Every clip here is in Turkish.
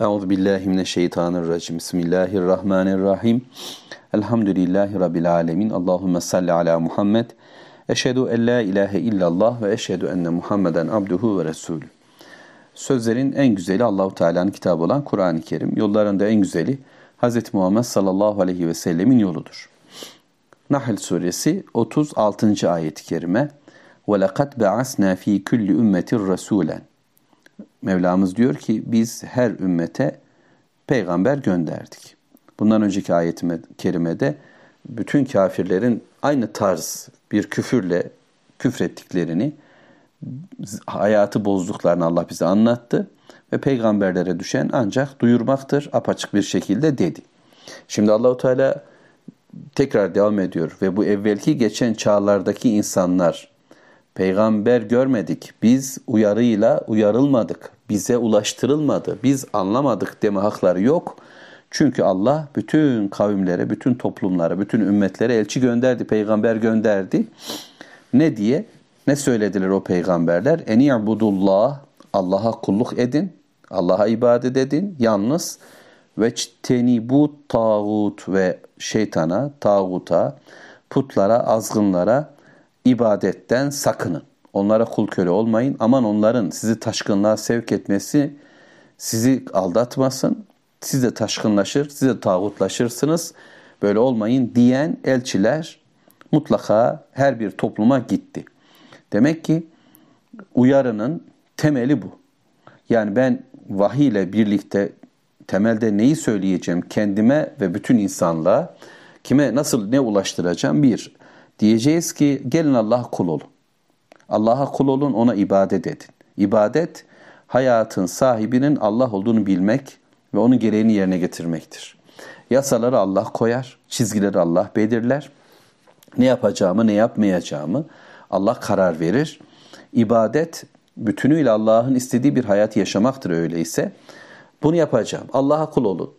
Euzu billahi mineşşeytanirracim. Bismillahirrahmanirrahim. Elhamdülillahi rabbil alamin. Allahumme salli ala Muhammed. Eşhedü en la ilahe illallah ve eşhedü enne Muhammeden abduhu ve resulü. Sözlerin en güzeli Allahu Teala'nın kitabı olan Kur'an-ı Kerim. Yollarında en güzeli Hz. Muhammed sallallahu aleyhi ve sellemin yoludur. Nahl suresi 36. ayet-i kerime. Ve lekad ba'asna fi kulli ümmetin rasulen. Mevlamız diyor ki biz her ümmete peygamber gönderdik. Bundan önceki ayetime kerimede bütün kafirlerin aynı tarz bir küfürle küfrettiklerini, hayatı bozduklarını Allah bize anlattı ve peygamberlere düşen ancak duyurmaktır apaçık bir şekilde dedi. Şimdi Allahu Teala tekrar devam ediyor ve bu evvelki geçen çağlardaki insanlar peygamber görmedik. Biz uyarıyla uyarılmadık. Bize ulaştırılmadı. Biz anlamadık deme hakları yok. Çünkü Allah bütün kavimlere, bütün toplumlara, bütün ümmetlere elçi gönderdi, peygamber gönderdi. Ne diye? Ne söylediler o peygamberler? Eni ya'budullah, Allah'a kulluk edin, Allah'a ibadet edin, yalnız ve bu tağut ve şeytana, tağuta, putlara, azgınlara ibadetten sakının. Onlara kul köle olmayın. Aman onların sizi taşkınlığa sevk etmesi sizi aldatmasın. Siz de taşkınlaşır, siz de tağutlaşırsınız. Böyle olmayın diyen elçiler mutlaka her bir topluma gitti. Demek ki uyarının temeli bu. Yani ben vahiy ile birlikte temelde neyi söyleyeceğim kendime ve bütün insanlığa, kime nasıl ne ulaştıracağım? Bir, diyeceğiz ki gelin Allah'a kul olun. Allah'a kul olun, ona ibadet edin. İbadet, hayatın sahibinin Allah olduğunu bilmek ve onun gereğini yerine getirmektir. Yasaları Allah koyar, çizgileri Allah belirler. Ne yapacağımı, ne yapmayacağımı Allah karar verir. İbadet bütünüyle Allah'ın istediği bir hayat yaşamaktır öyleyse. Bunu yapacağım. Allah'a kul olun.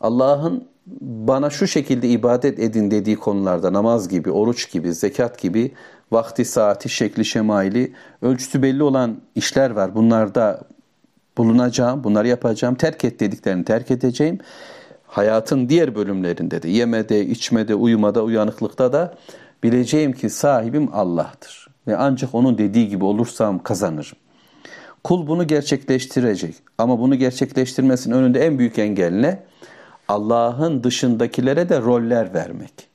Allah'ın bana şu şekilde ibadet edin dediği konularda namaz gibi, oruç gibi, zekat gibi vakti, saati, şekli, şemaili, ölçüsü belli olan işler var. Bunlarda bulunacağım, bunları yapacağım. Terk et dediklerini terk edeceğim. Hayatın diğer bölümlerinde de, yemede, içmede, uyumada, uyanıklıkta da bileceğim ki sahibim Allah'tır. Ve ancak onun dediği gibi olursam kazanırım. Kul bunu gerçekleştirecek. Ama bunu gerçekleştirmesinin önünde en büyük engel ne? Allah'ın dışındakilere de roller vermek.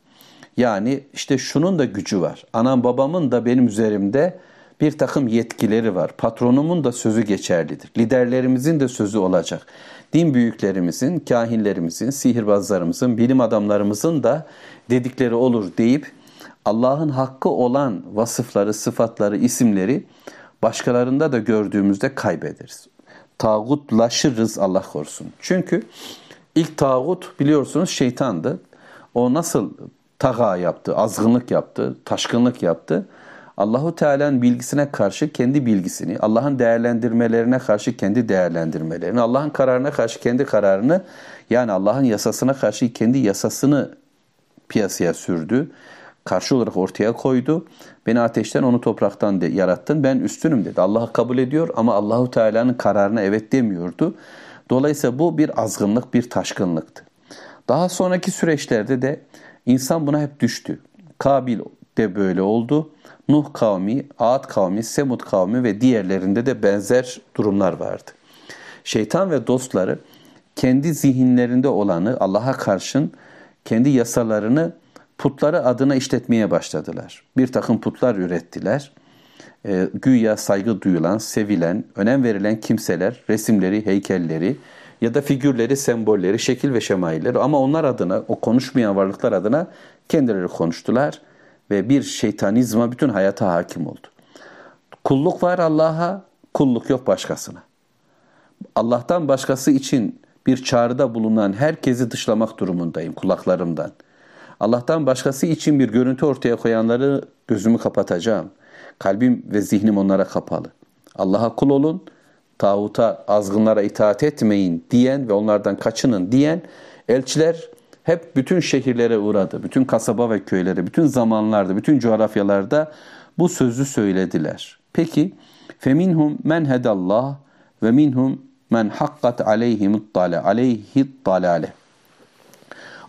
Yani işte şunun da gücü var. Anam babamın da benim üzerimde bir takım yetkileri var. Patronumun da sözü geçerlidir. Liderlerimizin de sözü olacak. Din büyüklerimizin, kahinlerimizin, sihirbazlarımızın, bilim adamlarımızın da dedikleri olur deyip Allah'ın hakkı olan vasıfları, sıfatları, isimleri başkalarında da gördüğümüzde kaybederiz. Tağutlaşırız Allah korusun. Çünkü ilk tağut biliyorsunuz şeytandı. O nasıl taga yaptı, azgınlık yaptı, taşkınlık yaptı? Allahu Teala'nın bilgisine karşı kendi bilgisini, Allah'ın değerlendirmelerine karşı kendi değerlendirmelerini, Allah'ın kararına karşı kendi kararını, yani Allah'ın yasasına karşı kendi yasasını piyasaya sürdü karşı olarak ortaya koydu. Beni ateşten onu topraktan de, yarattın. Ben üstünüm dedi. Allah'ı kabul ediyor ama Allahu Teala'nın kararına evet demiyordu. Dolayısıyla bu bir azgınlık, bir taşkınlıktı. Daha sonraki süreçlerde de insan buna hep düştü. Kabil de böyle oldu. Nuh kavmi, Ad kavmi, Semud kavmi ve diğerlerinde de benzer durumlar vardı. Şeytan ve dostları kendi zihinlerinde olanı Allah'a karşın kendi yasalarını putları adına işletmeye başladılar. Bir takım putlar ürettiler. E, güya saygı duyulan, sevilen, önem verilen kimseler, resimleri, heykelleri ya da figürleri, sembolleri, şekil ve şemailleri ama onlar adına, o konuşmayan varlıklar adına kendileri konuştular ve bir şeytanizma bütün hayata hakim oldu. Kulluk var Allah'a, kulluk yok başkasına. Allah'tan başkası için bir çağrıda bulunan herkesi dışlamak durumundayım kulaklarımdan.'' Allah'tan başkası için bir görüntü ortaya koyanları gözümü kapatacağım. Kalbim ve zihnim onlara kapalı. Allah'a kul olun, tağuta, azgınlara itaat etmeyin diyen ve onlardan kaçının diyen elçiler hep bütün şehirlere uğradı. Bütün kasaba ve köylere, bütün zamanlarda, bütün coğrafyalarda bu sözü söylediler. Peki, feminhum men hedallah ve minhum men hakkat aleyhimut dale aleyhit dalale.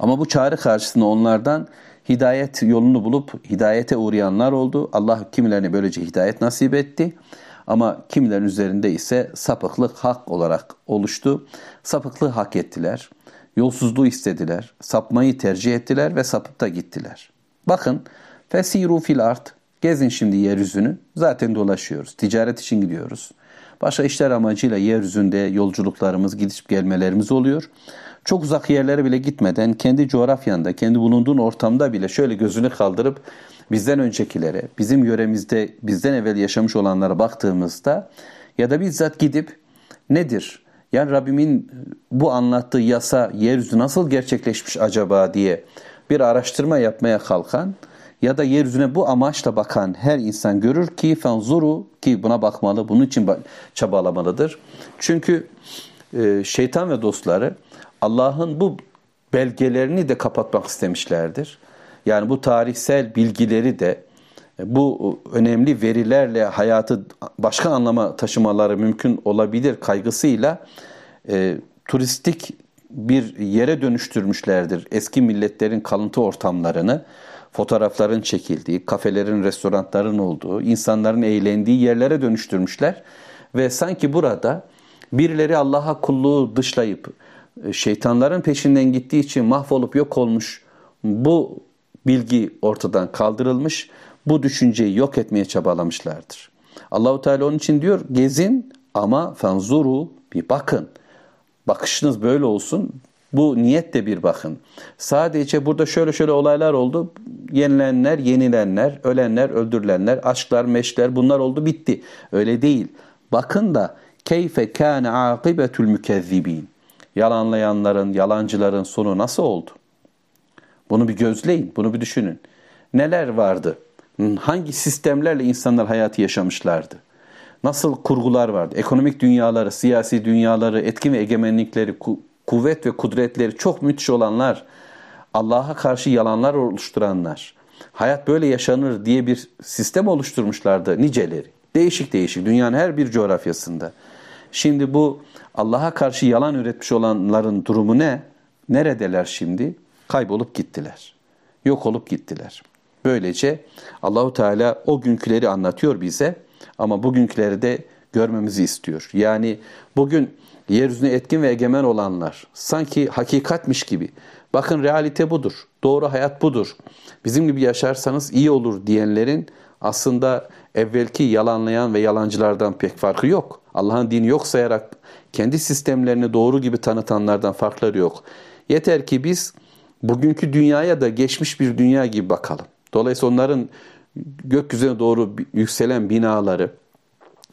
Ama bu çağrı karşısında onlardan hidayet yolunu bulup hidayete uğrayanlar oldu. Allah kimilerine böylece hidayet nasip etti. Ama kimilerin üzerinde ise sapıklık hak olarak oluştu. Sapıklığı hak ettiler. Yolsuzluğu istediler. Sapmayı tercih ettiler ve sapıp da gittiler. Bakın fesiru fil art. Gezin şimdi yeryüzünü. Zaten dolaşıyoruz. Ticaret için gidiyoruz. Başka işler amacıyla yeryüzünde yolculuklarımız, gidip gelmelerimiz oluyor. Çok uzak yerlere bile gitmeden kendi coğrafyanda, kendi bulunduğun ortamda bile şöyle gözünü kaldırıp bizden öncekilere, bizim yöremizde bizden evvel yaşamış olanlara baktığımızda ya da bizzat gidip nedir? Yani Rabbimin bu anlattığı yasa yeryüzü nasıl gerçekleşmiş acaba diye bir araştırma yapmaya kalkan ya da yeryüzüne bu amaçla bakan her insan görür ki fenzuru ki buna bakmalı, bunun için çabalamalıdır. Çünkü e, şeytan ve dostları Allah'ın bu belgelerini de kapatmak istemişlerdir. Yani bu tarihsel bilgileri de e, bu önemli verilerle hayatı başka anlama taşımaları mümkün olabilir kaygısıyla e, turistik bir yere dönüştürmüşlerdir eski milletlerin kalıntı ortamlarını fotoğrafların çekildiği, kafelerin, restoranların olduğu, insanların eğlendiği yerlere dönüştürmüşler. Ve sanki burada birileri Allah'a kulluğu dışlayıp e, şeytanların peşinden gittiği için mahvolup yok olmuş bu bilgi ortadan kaldırılmış. Bu düşünceyi yok etmeye çabalamışlardır. Allahu Teala onun için diyor gezin ama fenzuru bir bakın. Bakışınız böyle olsun. Bu niyetle bir bakın. Sadece burada şöyle şöyle olaylar oldu. Yenilenler, yenilenler, ölenler, öldürülenler, aşklar, meşkler bunlar oldu bitti. Öyle değil. Bakın da keyfe kâne âkıbetül mükezzibîn. Yalanlayanların, yalancıların sonu nasıl oldu? Bunu bir gözleyin, bunu bir düşünün. Neler vardı? Hangi sistemlerle insanlar hayatı yaşamışlardı? Nasıl kurgular vardı? Ekonomik dünyaları, siyasi dünyaları, etkin ve egemenlikleri, kuvvet ve kudretleri çok müthiş olanlar, Allah'a karşı yalanlar oluşturanlar, hayat böyle yaşanır diye bir sistem oluşturmuşlardı niceleri. Değişik değişik dünyanın her bir coğrafyasında. Şimdi bu Allah'a karşı yalan üretmiş olanların durumu ne? Neredeler şimdi? Kaybolup gittiler. Yok olup gittiler. Böylece Allahu Teala o günküleri anlatıyor bize ama bugünküleri de görmemizi istiyor. Yani bugün yeryüzüne etkin ve egemen olanlar sanki hakikatmiş gibi. Bakın realite budur. Doğru hayat budur. Bizim gibi yaşarsanız iyi olur diyenlerin aslında evvelki yalanlayan ve yalancılardan pek farkı yok. Allah'ın dini yok sayarak kendi sistemlerini doğru gibi tanıtanlardan farkları yok. Yeter ki biz bugünkü dünyaya da geçmiş bir dünya gibi bakalım. Dolayısıyla onların gökyüzüne doğru yükselen binaları,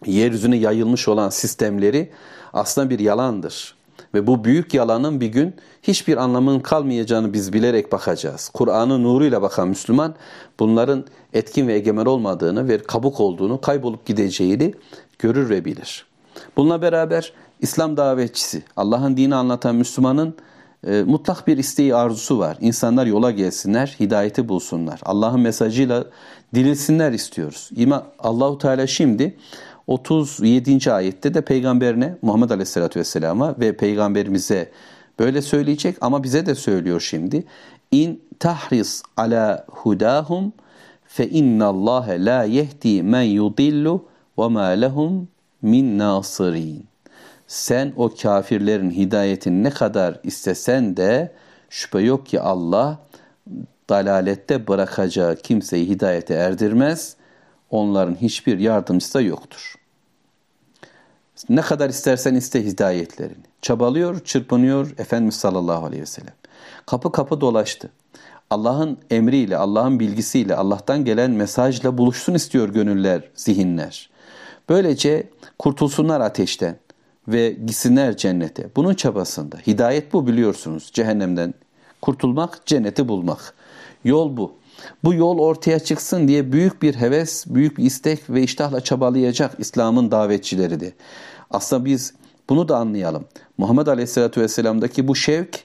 yeryüzüne yayılmış olan sistemleri aslında bir yalandır. Ve bu büyük yalanın bir gün hiçbir anlamının kalmayacağını biz bilerek bakacağız. Kur'an'ın nuruyla bakan Müslüman bunların etkin ve egemen olmadığını ve kabuk olduğunu, kaybolup gideceğini görür ve bilir. Bununla beraber İslam davetçisi, Allah'ın dini anlatan Müslümanın e, mutlak bir isteği arzusu var. İnsanlar yola gelsinler, hidayeti bulsunlar. Allah'ın mesajıyla dirilsinler istiyoruz. İma Allahu Teala şimdi 37. ayette de peygamberine Muhammed Aleyhisselatü Vesselam'a ve peygamberimize böyle söyleyecek ama bize de söylüyor şimdi. İn tahris ala hudahum fe innallâhe la yehdi men yudillu ve ma lehum min nasirin. Sen o kafirlerin hidayetini ne kadar istesen de şüphe yok ki Allah dalalette bırakacağı kimseyi hidayete erdirmez. Onların hiçbir yardımcısı da yoktur. Ne kadar istersen iste hidayetlerini. Çabalıyor, çırpınıyor Efendimiz sallallahu aleyhi ve sellem. Kapı kapı dolaştı. Allah'ın emriyle, Allah'ın bilgisiyle, Allah'tan gelen mesajla buluşsun istiyor gönüller, zihinler. Böylece kurtulsunlar ateşten ve gitsinler cennete. Bunun çabasında. Hidayet bu biliyorsunuz. Cehennemden kurtulmak, cenneti bulmak. Yol bu. Bu yol ortaya çıksın diye büyük bir heves, büyük bir istek ve iştahla çabalayacak İslam'ın davetçileri de. Aslında biz bunu da anlayalım. Muhammed Aleyhisselatü Vesselam'daki bu şevk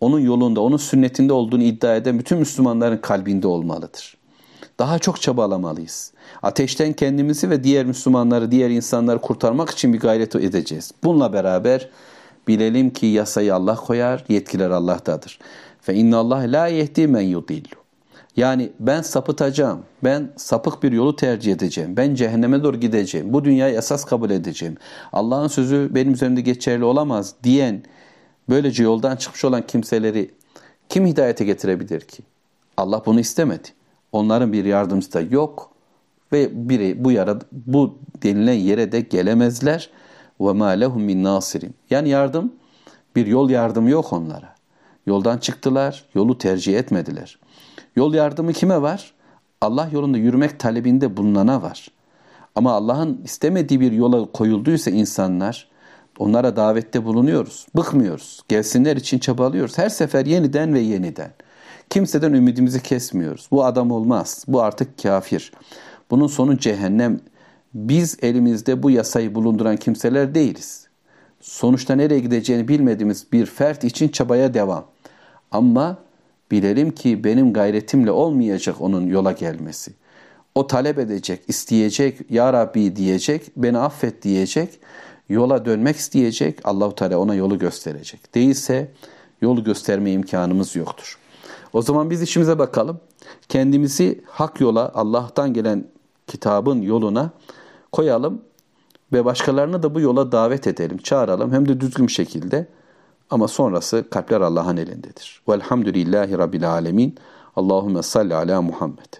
onun yolunda, onun sünnetinde olduğunu iddia eden bütün Müslümanların kalbinde olmalıdır. daha çok çabalamalıyız. Ateşten kendimizi ve diğer Müslümanları, diğer insanları kurtarmak için bir gayret edeceğiz. Bununla beraber bilelim ki yasayı Allah koyar, yetkiler Allah'tadır. Fe inna Allah la yehdi men yudillu. Yani ben sapıtacağım, ben sapık bir yolu tercih edeceğim, ben cehenneme doğru gideceğim, bu dünyayı esas kabul edeceğim. Allah'ın sözü benim üzerimde geçerli olamaz diyen, böylece yoldan çıkmış olan kimseleri kim hidayete getirebilir ki? Allah bunu istemedi. Onların bir yardımcısı da yok ve biri bu yara bu denilen yere de gelemezler. Ve ma lehum min nasirin. Yani yardım bir yol yardımı yok onlara. Yoldan çıktılar, yolu tercih etmediler. Yol yardımı kime var? Allah yolunda yürümek talebinde bulunana var. Ama Allah'ın istemediği bir yola koyulduysa insanlar onlara davette bulunuyoruz. Bıkmıyoruz. Gelsinler için çabalıyoruz. Her sefer yeniden ve yeniden. Kimseden ümidimizi kesmiyoruz. Bu adam olmaz. Bu artık kafir. Bunun sonu cehennem. Biz elimizde bu yasayı bulunduran kimseler değiliz. Sonuçta nereye gideceğini bilmediğimiz bir fert için çabaya devam. Ama bilelim ki benim gayretimle olmayacak onun yola gelmesi. O talep edecek, isteyecek, Ya Rabbi diyecek, beni affet diyecek, yola dönmek isteyecek, Allahu Teala ona yolu gösterecek. Değilse yolu gösterme imkanımız yoktur. O zaman biz işimize bakalım. Kendimizi hak yola, Allah'tan gelen kitabın yoluna koyalım ve başkalarını da bu yola davet edelim, çağıralım hem de düzgün şekilde. Ama sonrası kalpler Allah'ın elindedir. Velhamdülillahi Rabbil Alemin. Allahümme salli ala Muhammed.